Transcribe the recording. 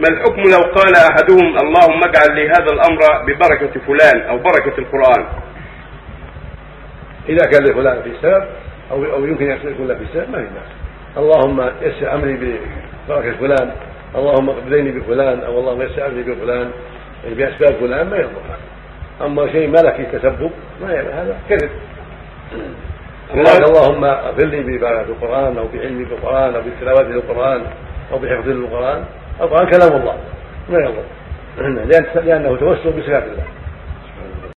ما الحكم لو قال أحدهم اللهم اجعل لي هذا الأمر ببركة فلان أو بركة القرآن؟ إذا كان لفلان في سبب أو أو يمكن أن يكون له في سبب ما في باس اللهم يسر أمري ببركة فلان اللهم اقبلني بفلان أو اللهم يسر أمري بفلان يعني بأسباب فلان ما يضر. أما شيء فيه تسبب ما هذا كذب. اللهم اغفر لي ببركة القرآن أو بعلمي بالقران أو بتلاوته للقران أو بحفظ للقران القران كلام الله. ما يضر. لأنه توسل بصفات الله.